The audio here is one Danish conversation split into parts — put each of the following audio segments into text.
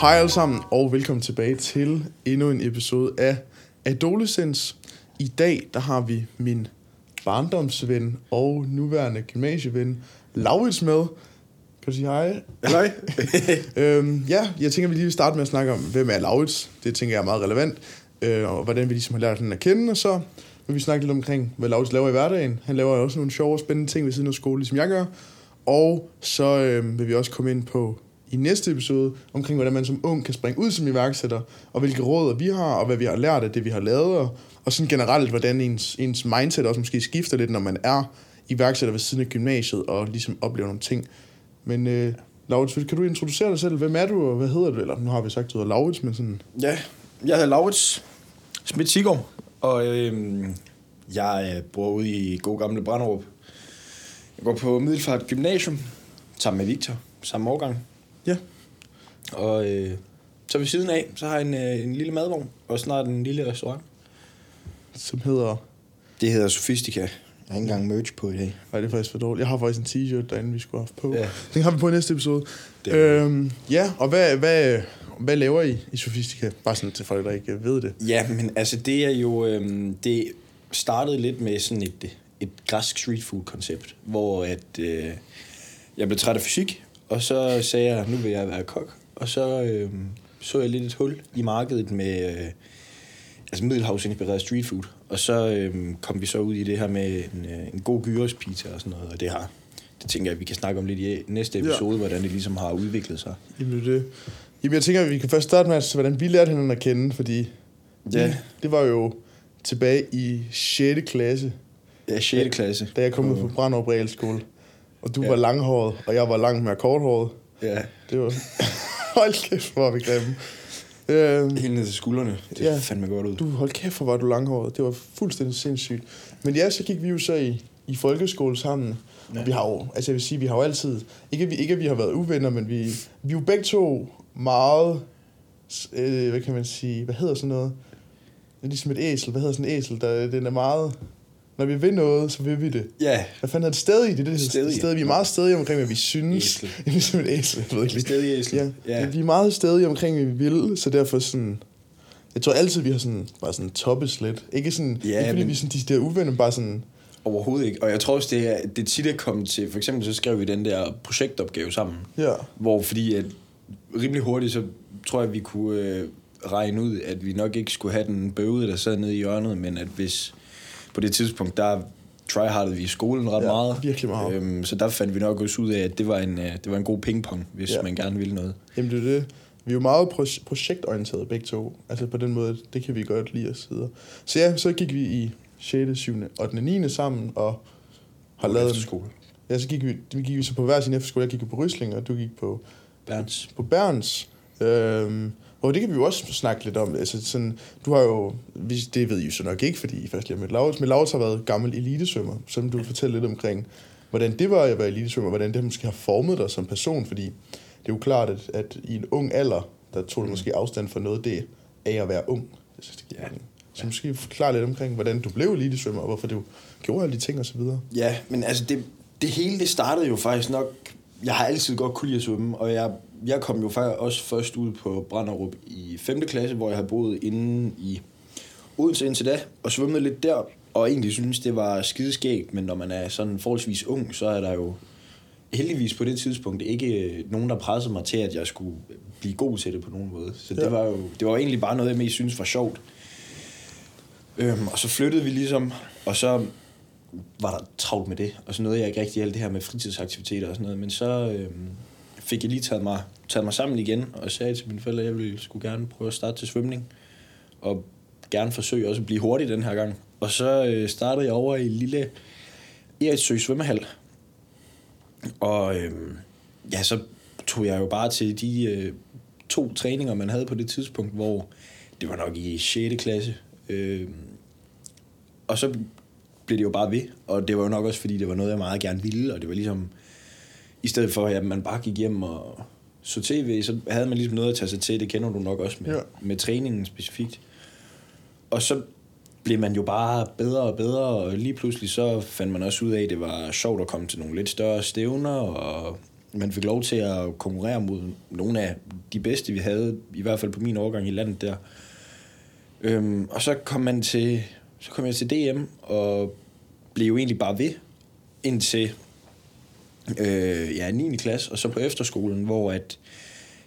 Hej alle sammen, og velkommen tilbage til endnu en episode af Adolescence. I dag, der har vi min barndomsven og nuværende gymnasieven, Laurits med. Kan du sige hej? Hej. øhm, ja, jeg tænker, vi lige vil starte med at snakke om, hvem er Laurits? Det tænker jeg er meget relevant. Øh, og hvordan vi ligesom har lært den at kende, og så vil vi snakke lidt omkring, hvad Laurits laver i hverdagen. Han laver også nogle sjove og spændende ting ved siden af skole, ligesom jeg gør. Og så øh, vil vi også komme ind på i næste episode omkring, hvordan man som ung kan springe ud som iværksætter, og hvilke råd vi har, og hvad vi har lært af det, vi har lavet, og, og sådan generelt, hvordan ens, ens mindset også måske skifter lidt, når man er iværksætter ved siden af gymnasiet, og ligesom oplever nogle ting. Men øh, Laurits, kan du introducere dig selv? Hvem er du, og hvad hedder du? Eller nu har vi sagt, du hedder Laurits, men sådan... Ja, jeg hedder Laurits Schmidt Sigård, og øhm, øh, jeg bor ude i god gamle Branderup. Jeg går på Middelfart Gymnasium sammen med Victor, samme årgang. Og øh, så ved siden af, så har jeg en, øh, en lille madvogn, og snart en lille restaurant. Som hedder... Det hedder Sofistica. Jeg har ikke engang merch på i dag. Nej, det er faktisk for dårligt. Jeg har faktisk en t-shirt derinde, vi skulle have haft på. Ja. Den har vi på i næste episode. Det Øhm, ja, og hvad, hvad, hvad laver I i Sofistica? Bare sådan til folk, der ikke ved det. Ja, men altså det er jo... Øhm, det startede lidt med sådan et, et græsk street food koncept, hvor at, øh, jeg blev træt af fysik, og så sagde jeg, nu vil jeg være kok. Og så øh, så jeg lidt et hul i markedet med øh, altså middelhavsinspireret street food. Og så øh, kom vi så ud i det her med en, øh, en god gyrospizza og sådan noget, og det har det tænker jeg, at vi kan snakke om lidt i næste episode, ja. hvordan det ligesom har udviklet sig. Jamen, det det. Jamen, jeg tænker, at vi kan først starte med, altså, hvordan vi lærte hinanden at kende, fordi Ja. vi, det var jo tilbage i 6. klasse, Ja, 6. klasse. da jeg kom ud på Brandrup Realskole. Og du Ja. var langhåret, og jeg var langt mere korthåret. Ja, Det var... hold kæft, hvor var vi grimme. Øhm, helt ned til skuldrene. Det Ja. mig godt ud. Du, hold kæft, hvor var du langhåret. Det var fuldstændig sindssygt. Men ja, så gik vi jo så i, i folkeskole sammen. Ja. Og vi har jo, altså jeg vil sige, vi har jo altid, ikke at vi, ikke at vi har været uvenner, men vi, vi er jo begge to meget, øh, hvad kan man sige, hvad hedder sådan noget? Er ligesom et æsel, hvad hedder sådan et æsel? Der, den er meget, når vi vil noget, så vil vi det. Ja, Hvad fanden er det stedig? Det er det, det Stedig. stedig. Vi er meget stedige omkring, hvad vi synes. Æsel. ligesom et æsel, jeg ved ikke lige. Stedig æsel. Ja. Ja. Vi er meget stedige omkring, hvad vi vil, så derfor sådan... Jeg tror altid, vi har sådan, bare sådan toppes lidt. Ikke sådan, Ja, ikke fordi men- vi er sådan, de der uvenner, bare sådan... overhovedet ikke. Og jeg tror også, det er, det er tit at komme til, for eksempel så skrev vi den der projektopgave sammen, Ja, hvor fordi at rimelig hurtigt, så tror jeg, vi kunne øh, regne ud, at vi nok ikke skulle have den bøvede, der sad nede i hjørnet, men at hvis på det tidspunkt, der tryhardede vi i skolen ret Ja, meget. virkelig meget. Øhm, så der fandt vi nok også ud af, at det var en, øh, det var en god pingpong, hvis Ja. man gerne ville noget. jamen det er det. Vi er jo meget pro- projektorienterede begge to. Altså på den måde, det kan vi godt lide os videre. Så ja, så gik vi i 6., 7., 8. og 9. sammen, og har lavet en, skole. Ja, så gik vi, vi gik så på hver sin efterskole. Jeg gik på Rysling, og du gik på Berns. på Berns. Øhm, og det kan vi jo også snakke lidt om. Altså, sådan, du har jo, det ved I jo så nok ikke, fordi I først lige har mødt Laurits, men Laurits har været gammel elitesvømmer, som du vil fortælle lidt omkring, hvordan det var at være elitesvømmer, hvordan det måske har formet dig som person, fordi det er jo klart, at, at i en ung alder, der tog du måske afstand for noget det af at være ung. Jeg synes, det giver Ja. Så måske forklare lidt omkring, hvordan du blev elitesvømmer, og hvorfor du gjorde alle de ting og så videre. Ja, men altså det, det hele det startede jo faktisk nok... Jeg har altid godt kunne lide at svømme, og jeg, jeg kom jo faktisk også først ud på Branderup i 5. klasse, hvor jeg havde boet inde i Odense indtil da, og svømmede lidt der, og egentlig synes det var skideskægt, men når man er sådan forholdsvis ung, så er der jo heldigvis på det tidspunkt ikke øh, nogen, der pressede mig til, at jeg skulle blive god til det på nogen måde. Så Ja. det var jo det var jo egentlig bare noget, jeg mest synes var sjovt. Øhm, og så flyttede vi ligesom, og så var der travlt med det, og så nåede jeg ikke rigtig alt det her med fritidsaktiviteter og sådan noget, men så øh, fik jeg lige taget mig, taget mig sammen igen, og sagde til mine forældre, at jeg ville skulle gerne prøve at starte til svømning, og gerne forsøge også at blive hurtig den her gang. Og så øh, startede jeg over i lille Eriksø svømmehal, og øh, ja, så tog jeg jo bare til de øh, to træninger, man havde på det tidspunkt, hvor det var nok i 6. klasse. Øh, og så blev det jo bare ved, og det var jo nok også, fordi det var noget, jeg meget gerne ville, og det var ligesom, i stedet for, at man bare gik hjem og så tv, så havde man ligesom noget at tage sig til, det kender du nok også med, Ja. med træningen specifikt. Og så blev man jo bare bedre og bedre, og lige pludselig så fandt man også ud af, at det var sjovt at komme til nogle lidt større stævner, og man fik lov til at konkurrere mod nogle af de bedste, vi havde, i hvert fald på min årgang i landet der. Øhm, og så kom man til, så kom jeg til DM, og blev jo egentlig bare ved, indtil øh, ja, 9. klasse, og så på efterskolen, hvor at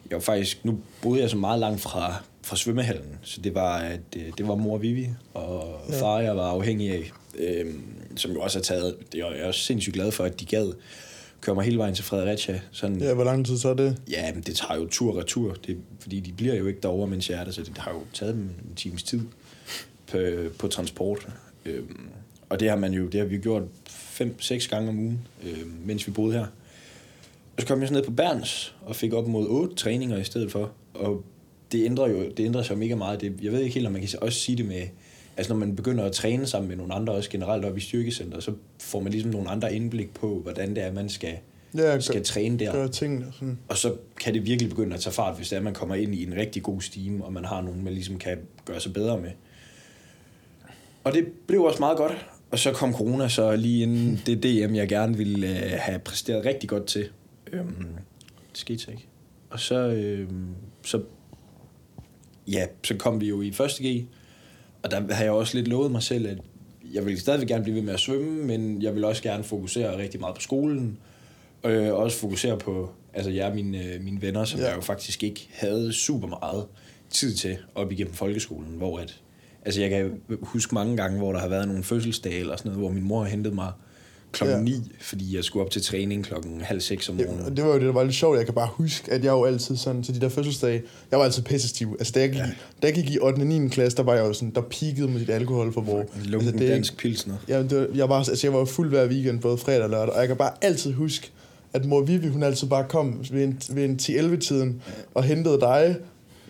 jeg var faktisk, nu boede jeg så meget langt fra, fra svømmehallen, så det var, at, øh, det var mor Vivi og far, jeg var afhængig af, øh, som jo også har taget, det er jeg også sindssygt glad for, at de gad køre mig hele vejen til Fredericia. Sådan, Ja, hvor lang tid så er det? Ja, men det tager jo tur og retur, det, fordi de bliver jo ikke derovre, mens jeg er der, så det har jo taget dem en times tid på, på transport. Øhm, og det har man jo, det har vi gjort fem, seks gange om ugen, øhm, mens vi boede her. Og så kom jeg så ned på Berns og fik op mod otte træninger i stedet for. Og det ændrer jo det ændrer sig mega meget. Det, jeg ved ikke helt, om man kan også sige det med, altså når man begynder at træne sammen med nogle andre, også generelt op i styrkecenter, så får man ligesom nogle andre indblik på, hvordan det er, man skal, Ja, skal gør, træne der. gør tingene sådan. Og så kan det virkelig begynde at tage fart, hvis det er, at man kommer ind i en rigtig god stime, og man har nogen, man ligesom kan gøre sig bedre med. Og det blev også meget godt. Og så kom corona så lige inden det DM, jeg gerne ville øh, have præsteret rigtig godt til. Øhm, det skete ikke. Og så, øhm, så, ja, så kom vi jo i første G, og der har jeg også lidt lovet mig selv, at jeg vil stadigvæk gerne blive ved med at svømme, men jeg vil også gerne fokusere rigtig meget på skolen, øh, og også fokusere på altså jer, mine, øh, mine venner, som ja. jeg jo faktisk ikke havde super meget tid til op igennem folkeskolen, hvor at, altså jeg kan huske mange gange, hvor der har været nogle fødselsdage eller sådan noget, hvor min mor har hentet mig klokken Ja. ja. 9, fordi jeg skulle op til træning klokken halv seks om Ja, morgenen. og det var jo det, der var lidt sjovt. Jeg kan bare huske, at jeg jo altid sådan, til de der fødselsdage, jeg var altid pissestiv. Altså, da jeg gik, ja. Ja. da jeg gik i 8. og 9. klasse, der var jeg jo sådan, der peakede med dit alkoholforbrug. En lunken altså, det dansk pilsner. Ja, det var, jeg, var, altså, jeg var fuld hver weekend, både fredag og lørdag, og jeg kan bare altid huske, at mor Vivi, hun altid bare kom ved en, ved en 10-11-tiden og hentede dig,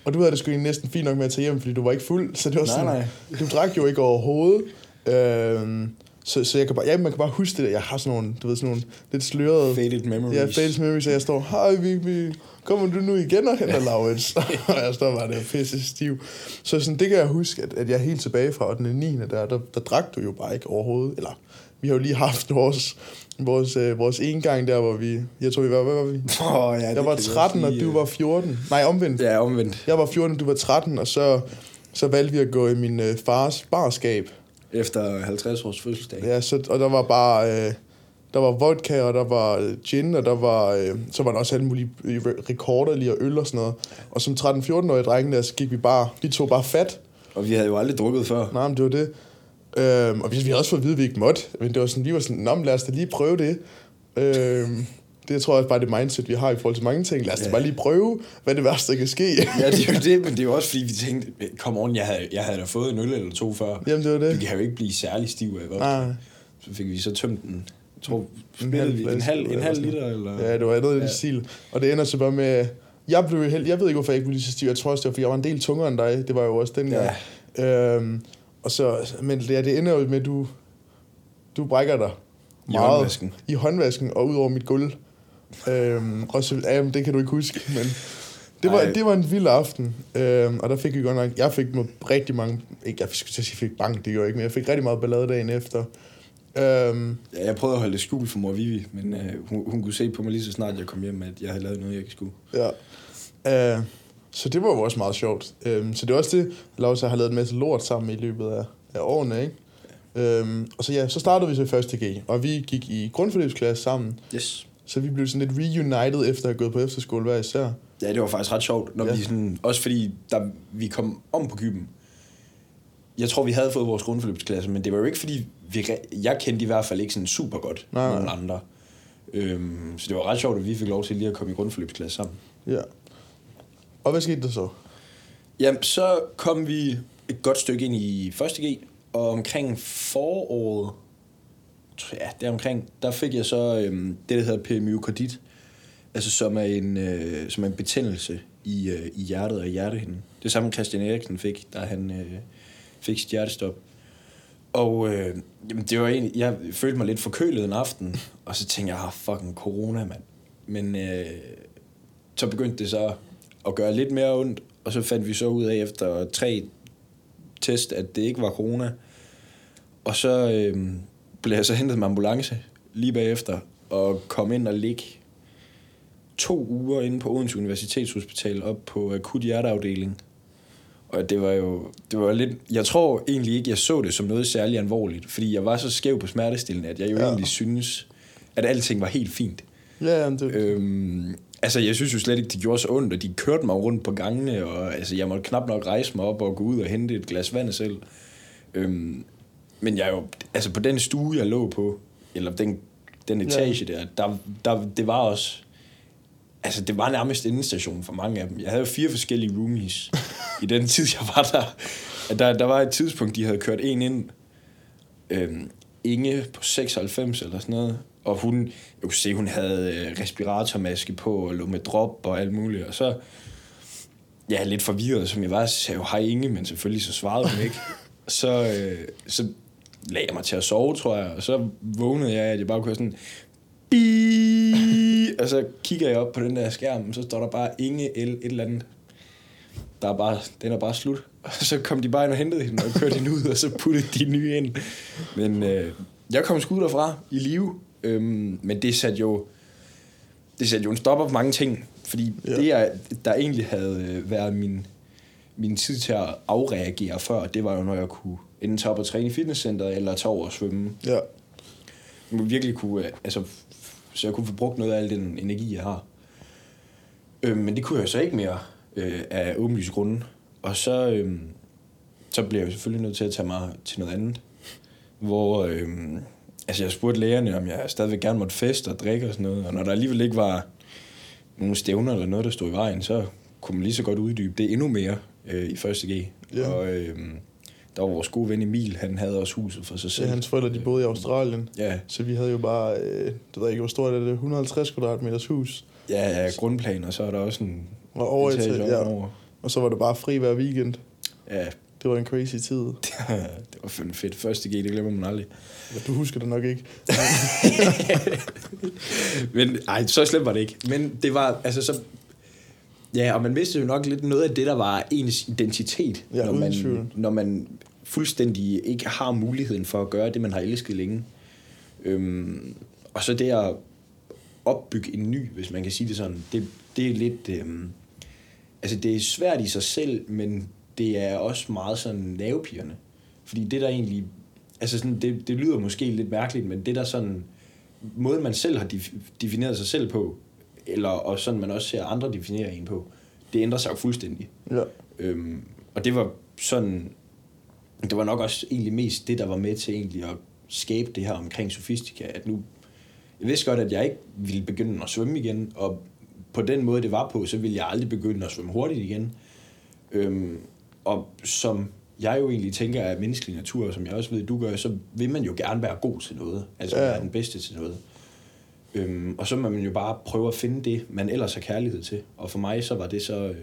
og du havde det sgu næsten fint nok med at tage hjem, fordi du var ikke fuld, så det var Nej, sådan, nej. du drak jo ikke overhovedet. Øhm, så, så jeg kan bare, ja, man kan bare huske det der. Jeg har sådan nogle, du ved, sådan nogle lidt slørede... Faded memories. Ja, Fades Memories, og jeg står, hej Vivi, kommer du nu igen og henter Laurits? og jeg står bare der pisse stiv. Så sådan, det kan jeg huske, at, at jeg er helt tilbage fra 8. og 9. Der, der, der drak du jo bare ikke overhovedet. Eller, vi har jo lige haft vores, vores, øh, vores ene gang der, hvor vi, jeg tror vi var, hvad var vi? Oh, ja, Jeg var 13, og du var 14. Nej, omvendt. Ja, omvendt. Jeg var 14, du var 13, og så, så valgte vi at gå i min øh, fars barskab. Efter 50 års fødselsdag. Ja, så, og der var bare... Øh, der var vodka, og der var øh, gin, og der var, øh, så var der også alle mulige øh, re- rekorder lige og øl og sådan noget. Og som 13-14-årige drenge der, så gik vi bare, vi tog bare fat. Og vi havde jo aldrig drukket før. Nej, men det var det. Øhm, og vi, vi havde også fået at vide, at vi ikke måtte. Men det var sådan, vi var sådan, Nå, lad os da lige prøve det. Øhm, det jeg tror jeg også bare det mindset, vi har i forhold til mange ting. Lad os Ja. bare lige prøve, hvad det værste, der kan ske. Ja, det er jo det, men det er jo også fordi, vi tænkte, kom on, jeg havde, jeg havde da fået en øl eller to før. Jamen, det var det. Vi kan jo ikke blive særlig stiv af vodka. Nej. Så fik vi så tømt den. Jeg tror, En halv vi, en halv, en halv liter, eller... Ja, det var noget i Ja. den stil. Og det ender så bare med... Jeg blev helt... Jeg ved ikke, hvorfor jeg ikke blev lige så stiv. Jeg tror også, det var, fordi jeg var en del tungere end dig. Det var jo også dengang. Ja. Øhm, og så... Men ja, det ender jo med, at du... Du brækker dig I håndvasken. I håndvasken og ud over mit gulv. Øhm, så... Ja, det kan du ikke huske, men... Det var, Ej. det var en vild aften, øhm, og der fik vi godt nok, jeg fik med rigtig mange, ikke, jeg skulle sige, fik bank, det gjorde jeg ikke, men jeg fik rigtig meget ballade dagen efter. Øhm, Ja, jeg prøvede at holde det skjult for mor Vivi, men øh, hun, hun kunne se på mig lige så snart jeg kom hjem, at jeg havde lavet noget, jeg ikke skulle. Ja. Uh, så det var jo også meget sjovt. Um, så det er også det, Lars har lavet en masse lort sammen i løbet af, af årene, ikke? Um, og så ja, så startede vi så i første G, og vi gik i grundforløbsklasse sammen, Yes. Så vi blev sådan lidt reunited efter at have gået på efterskole hver især. Ja, det var faktisk ret sjovt, når Ja. vi sådan, også fordi der, vi kom om på kyben. Jeg tror, vi havde fået vores grundforløbsklasse, men det var jo ikke fordi, vi, jeg kendte i hvert fald ikke sådan super godt Nej, nej. nogen andre. Øhm, så det var ret sjovt, at vi fik lov til lige at komme i grundforløbsklasse sammen. Ja. Og hvad skete der så? Jamen, så kom vi et godt stykke ind i første G, og omkring foråret, ja, er omkring, der fik jeg så øhm, det, der hedder PMU-kredit, altså som er en, øh, som er en betændelse i, øh, i hjertet og hjertehinden. Det samme Christian Eriksen fik, da han øh, fik sit hjertestop. Og øh, jamen, det var egentlig, jeg følte mig lidt forkølet en aften, og så tænkte jeg, ah, fucking corona, mand. Men øh, så begyndte det så at gøre lidt mere ondt, og så fandt vi så ud af efter tre test, at det ikke var corona. Og så øh, blev jeg så hentet med ambulance lige bagefter, og kom ind og ligge to uger inde på Odense Universitetshospital op på akut hjerteafdeling. Og det var jo det var lidt... Jeg tror egentlig ikke, jeg så det som noget særligt alvorligt, fordi jeg var så skæv på smertestillende, at jeg jo ja. egentlig synes, at alting var helt fint. Ja, jamen, det, Øhm, altså, jeg synes jo slet ikke, det gjorde så ondt, og de kørte mig rundt på gangene, og altså, jeg måtte knap nok rejse mig op og gå ud og hente et glas vand selv. Øhm, men jeg jo, altså på den stue, jeg lå på, eller den, den etage der, der, der, det var også, altså det var nærmest endestation for mange af dem. Jeg havde jo fire forskellige roomies i den tid, jeg var der. At Der, der var et tidspunkt, de havde kørt en ind, øhm, Inge på 96 eller sådan noget, og hun, jeg kunne se, hun havde øh, respiratormaske på, og lå med drop og alt muligt, og så, ja, lidt forvirret, som jeg var, så sagde jeg jo, hej Inge, men selvfølgelig så svarede hun ikke. så, øh, så lagde jeg mig til at sove, tror jeg, og så vågnede jeg, at jeg bare kunne sådan, Bi og så kigger jeg op på den der skærm, og så står der bare Inge L et eller andet. Der er bare, den er bare slut. Og så kom de bare ind og hentede hende, og kørte hende ud, og så puttede de nye ind. Men øh, jeg kom sgu derfra i live. Øhm, men det satte jo, det satte jo en stopper for mange ting. Fordi Ja. ja. det, jeg, der egentlig havde øh, været min, min tid til at afreagere før, det var jo, når jeg kunne enten tage op og træne i fitnesscenteret, eller tage over og svømme. ja. Jeg må virkelig kunne, øh, altså, så jeg kunne få brugt noget af al den energi, jeg har. Øh, men det kunne jeg så ikke mere øh, af åbenlyse grunde. Og så, øh, så blev jeg selvfølgelig nødt til at tage mig til noget andet. Hvor, øh, altså jeg spurgte lægerne, om jeg stadigvæk gerne måtte feste og drikke og sådan noget. Og når der alligevel ikke var nogen stævner eller noget, der stod i vejen, så kunne man lige så godt uddybe det endnu mere øh, i første G. Ja. Og øh, der var vores gode ven Emil, han havde også huset for sig selv. hans forældre, de boede i Australien. Ja, Så vi havde jo bare, øh, det ved jeg ikke, hvor stort er det, 150 kvadratmeters hus. Ja, ja, grundplan, og så er der også en Og over etage til, ja. ovenover. Og så var det bare fri hver weekend. Ja, Det var en crazy tid. det var fandme fedt. Første G, det glemmer man aldrig. Ja, Du husker det nok ikke. Men ej, så slemt var det ikke. Men det var, altså så... Ja, og man vidste jo nok lidt noget af det, der var ens identitet, Ja, når, tvivl. man, når man fuldstændig ikke har muligheden for at gøre det, man har elsket længe. Øhm, og så det at opbygge en ny, hvis man kan sige det sådan, det, det er lidt... Øhm, altså, det er svært i sig selv, men det er også meget sådan nervepirrende. Fordi det der egentlig... Altså, sådan, det, det lyder måske lidt mærkeligt, men det der sådan... Måden, man selv har def- defineret sig selv på, eller og sådan man også ser andre definere en på, det ændrer sig jo fuldstændig. Ja. Øhm, og det var sådan, det var nok også egentlig mest det, der var med til egentlig at skabe det her omkring sofistika, at nu, jeg vidste godt, at jeg ikke ville begynde at svømme igen, og på den måde, det var på, så ville jeg aldrig begynde at svømme hurtigt igen. Øhm, og som jeg jo egentlig tænker er menneskelig natur, og som jeg også ved, du gør, så vil man jo gerne være god til noget, altså Ja. være den bedste til noget. Øhm, og så må man jo bare prøve at finde det, man ellers har kærlighed til. Og for mig så var det så øh,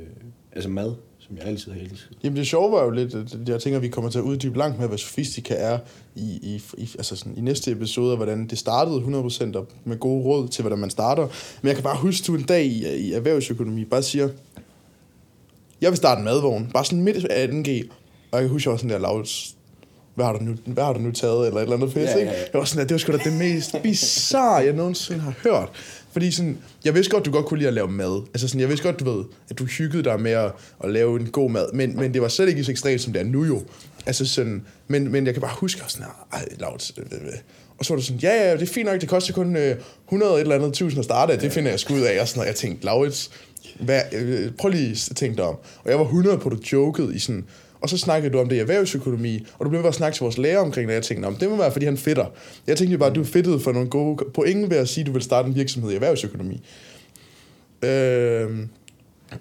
altså mad, som jeg altid har elsket. Jamen det sjove var jo lidt, at jeg tænker, at vi kommer til at uddybe langt med, hvad sofistika er i, i, i, altså sådan, i næste episode, og hvordan det startede 100% og med gode råd til, hvordan man starter. Men jeg kan bare huske, du en dag i, i erhvervsøkonomi bare siger, jeg vil starte en madvogn, bare sådan midt af 2G, og jeg kan huske, jeg var sådan der, Laurits, hvad har du nu, hvad har du nu taget, eller et eller andet pisse, Ja, ja, ja. Jeg var sådan, at det var sgu da det mest bizarre, jeg nogensinde har hørt. Fordi sådan, jeg vidste godt, du godt kunne lide at lave mad. Altså sådan, jeg vidste godt, du ved, at du hyggede dig med at, at lave en god mad. Men, men det var slet ikke så ekstremt, som det er nu jo. Altså sådan, men, men jeg kan bare huske, var sådan, ej, Laurits, øh, øh, øh. og så var du sådan, ja, ja, det er fint nok, det koster kun øh, 100 et eller andet tusind at starte, det finder jeg sgu ud af. Og sådan, og jeg tænkte, Laurits, hvad, øh, prøv lige at tænke dig om. Og jeg var 100 på, du jokede i sådan, og så snakkede du om det i erhvervsøkonomi, og du blev ved at snakke til vores lærer omkring det, og jeg tænkte, det må være, fordi han fedter. Jeg tænkte jo bare, at du fedtede for nogle gode point ved at sige, at du vil starte en virksomhed i erhvervsøkonomi. Øh,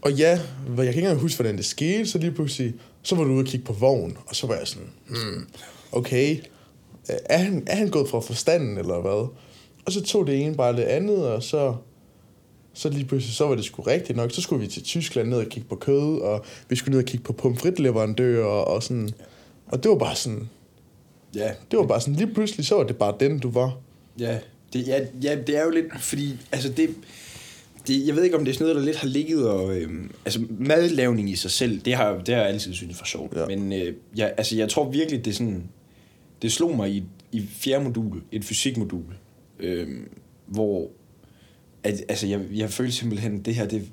og ja, jeg kan ikke engang huske, hvordan det skete, så lige pludselig, så var du ude og kigge på vogn, og så var jeg sådan, hmm, okay, er han, er han gået fra forstanden, eller hvad? Og så tog det ene bare det andet, og så, så lige pludselig, så var det sgu rigtigt nok. Så skulle vi til Tyskland ned og kigge på kød, og vi skulle ned og kigge på pomfritleverandører, og sådan. Og det var bare sådan, Ja, det var bare sådan, lige pludselig, så var det bare den, du var. ja, det, ja, ja, det er jo lidt, fordi, altså det, det, jeg ved ikke, om det er sådan noget, der lidt har ligget, og, øhm, altså madlavning i sig selv, det har, det har jeg altid synes for sjovt. Ja. Men øh, jeg, altså, jeg tror virkelig, det er sådan, det slog mig i, i fjerde modul, et fysikmodul, øhm, hvor at, altså, jeg, jeg følte simpelthen, det her, det,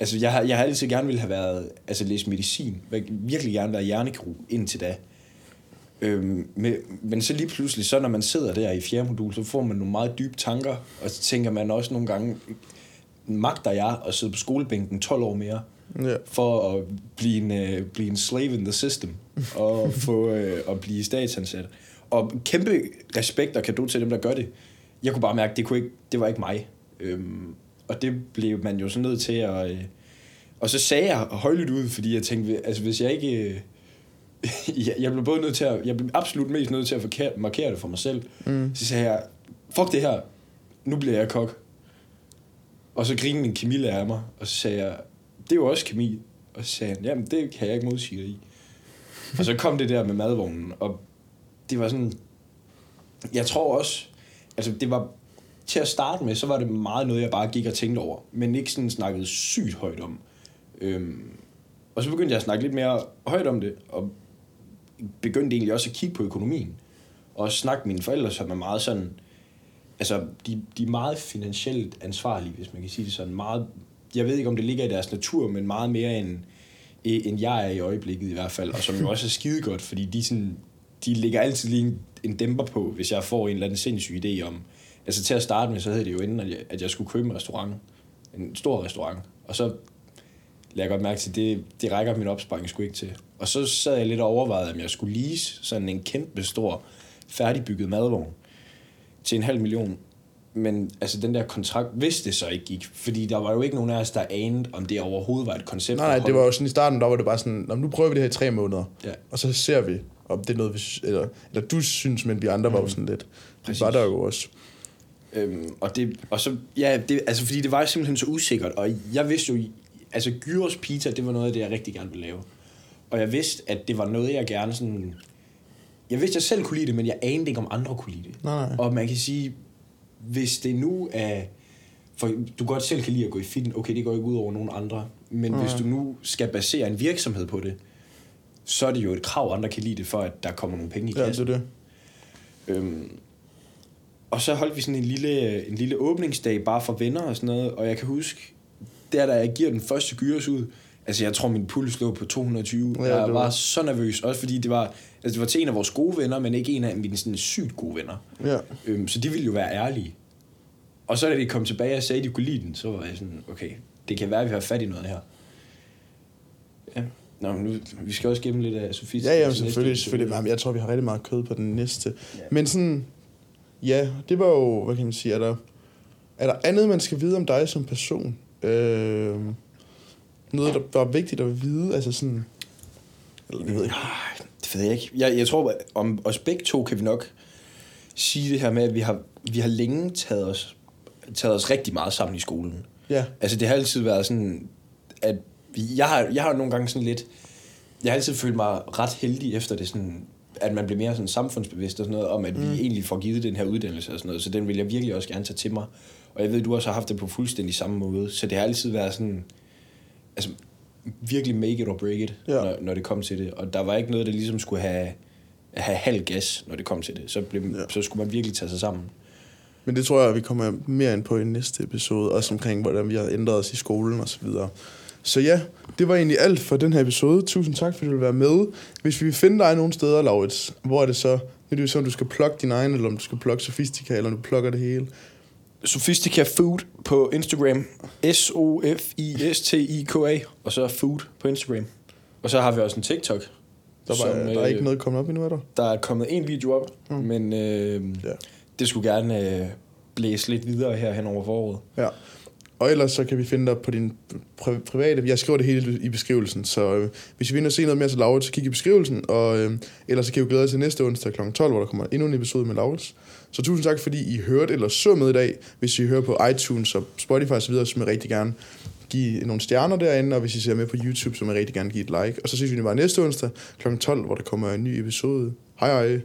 altså, jeg har, jeg har altid gerne ville have været, altså, læst medicin, virkelig gerne være hjernekirurg indtil da. Øhm, med, men så lige pludselig, så når man sidder der i fjerde modul, så får man nogle meget dybe tanker, og så tænker man også nogle gange, magter jeg at sidde på skolebænken 12 år mere, Ja. for at blive en, uh, blive en slave in the system, og få uh, at blive statsansat. Og kæmpe respekt og kado til dem, der gør det. Jeg kunne bare mærke, det, kunne ikke, det var ikke mig. Øhm, og det blev man jo så nødt til at... Øh, og så sagde jeg højlydt ud, fordi jeg tænkte, altså hvis jeg ikke... Øh, jeg, jeg blev både nødt til at... Jeg blev absolut mest nødt til at forkere, markere det for mig selv. Mm. Så sagde jeg, fuck det her, nu bliver jeg kok. Og så grinede min kemilærer af mig, og så sagde jeg, det er jo også kemi. Og så sagde han, jamen det kan jeg ikke modsige dig i. og så kom det der med madvognen, og det var sådan, jeg tror også, altså det var, til at starte med, så var det meget noget, jeg bare gik og tænkte over, men ikke sådan snakkede sygt højt om. Øhm, og så begyndte jeg at snakke lidt mere højt om det, og begyndte egentlig også at kigge på økonomien. Og snakke med mine forældre, som er meget sådan, altså de, de er meget finansielt ansvarlige, hvis man kan sige det sådan. Meget, jeg ved ikke, om det ligger i deres natur, men meget mere end, end jeg er i øjeblikket i hvert fald, og som jo også er skide godt, fordi de, sådan, de ligger altid lige en, en dæmper på, hvis jeg får en eller anden sindssyg idé om, altså til at starte med, så havde det jo inden, at jeg, at jeg skulle købe en restaurant, en stor restaurant, og så lagde jeg godt mærke til, det, det rækker min opsparing sgu ikke til. Og så sad jeg lidt og overvejede, om jeg skulle lease sådan en kæmpe stor, færdigbygget madvogn til en halv million. Men altså den der kontrakt, hvis det så ikke gik, fordi der var jo ikke nogen af os, der anede, om det overhovedet var et koncept. Nej, nej, det var jo sådan i starten, der var det bare sådan, "Nå, nu prøver vi det her i tre måneder, Ja. og så ser vi, om det er noget, vi, eller, eller du synes, men vi andre var jo sådan lidt. Det Præcis. var der jo også. Øhm, og, det, og så, ja, det, altså fordi det var simpelthen så usikkert, og jeg vidste jo, altså gyros pizza, det var noget af det, jeg rigtig gerne ville lave. Og jeg vidste, at det var noget, jeg gerne sådan, jeg vidste, at jeg selv kunne lide det, men jeg anede ikke, om andre kunne lide det. Nej, nej. Og man kan sige, hvis det nu er, for du godt selv kan lide at gå i fitness, okay, det går ikke ud over nogen andre, men hvis du nu skal basere en virksomhed på det, så er det jo et krav, andre kan lide det, for at der kommer nogle penge i Ja, kassen. det er det. Øhm, og så holdt vi sådan en lille, en lille åbningsdag bare for venner og sådan noget, og jeg kan huske, der da jeg giver den første gyros ud, altså jeg tror min puls lå på 220, Ja, jeg var var- så nervøs, også fordi det var, altså det var til en af vores gode venner, men ikke en af mine sådan sygt gode venner. Ja. Øhm, så de ville jo være ærlige. Og så da de kom tilbage og sagde, at de kunne lide den, så var jeg sådan, okay, det kan være, at vi har fat i noget her. Ja. Nå, men nu, vi skal også gemme lidt af Sofie. Ja, ja, selvfølgelig, selvfølgelig. Jamen, Jeg tror, vi har rigtig meget kød på den næste. Ja. Men sådan, ja, det var jo, hvad kan man sige, er der, er der andet, man skal vide om dig som person? Øh, noget, der var vigtigt at vide, altså sådan, eller det ved jeg ikke. Det ved jeg ikke. Jeg, jeg tror, om os begge to kan vi nok sige det her med, at vi har, vi har længe taget os, taget os rigtig meget sammen i skolen. Ja, Altså, det har altid været sådan, at vi, jeg, har, jeg har nogle gange sådan lidt... Jeg har altid følt mig ret heldig efter det sådan, at man bliver mere sådan samfundsbevidst og sådan noget, om at mm. vi egentlig får givet den her uddannelse og sådan noget. Så den vil jeg virkelig også gerne tage til mig. Og jeg ved, du også har haft det på fuldstændig samme måde. Så det har altid været sådan... Altså, virkelig make it or break it, Ja. når, når det kom til det. Og der var ikke noget, der ligesom skulle have, have halv gas, når det kom til det. Så, blev, ja. så skulle man virkelig tage sig sammen. men det tror jeg, vi kommer mere ind på i næste episode, også omkring, hvordan vi har ændret os i skolen og så videre. Så ja, det var egentlig alt for den her episode. Tusind tak, fordi du vil være med. Hvis vi vil finde dig nogle steder, Laurits, hvor er det så? Nu er det så, om du skal plukke din egen, eller om du skal plukke Sofistika, eller om du plukker det hele. Sophistica Food på Instagram. S-O-F-I-S-T-I-K-A. Og så Food på Instagram. Og så har vi også en TikTok. Der, var, som, der er øh, ikke noget kommet op endnu, er der? Der er kommet en video op, mm. men øh, ja. det skulle gerne øh, blæse lidt videre her hen over foråret. Ja. Og ellers så kan vi finde dig på din pri- private... Jeg skriver det hele i beskrivelsen, så øh, hvis I vil se noget mere til Laurits, så kig i beskrivelsen. Og øh, ellers så kan I jo glæde jer til næste onsdag kl. 12, hvor der kommer endnu en episode med Laurits. Så tusind tak, fordi I hørte eller så med i dag. Hvis I hører på iTunes og Spotify osv., så vil jeg rigtig gerne give nogle stjerner derinde, og hvis I ser med på YouTube, så vil jeg rigtig gerne give et like. Og så ses vi bare næste onsdag kl. 12, hvor der kommer en ny episode. Hej hej!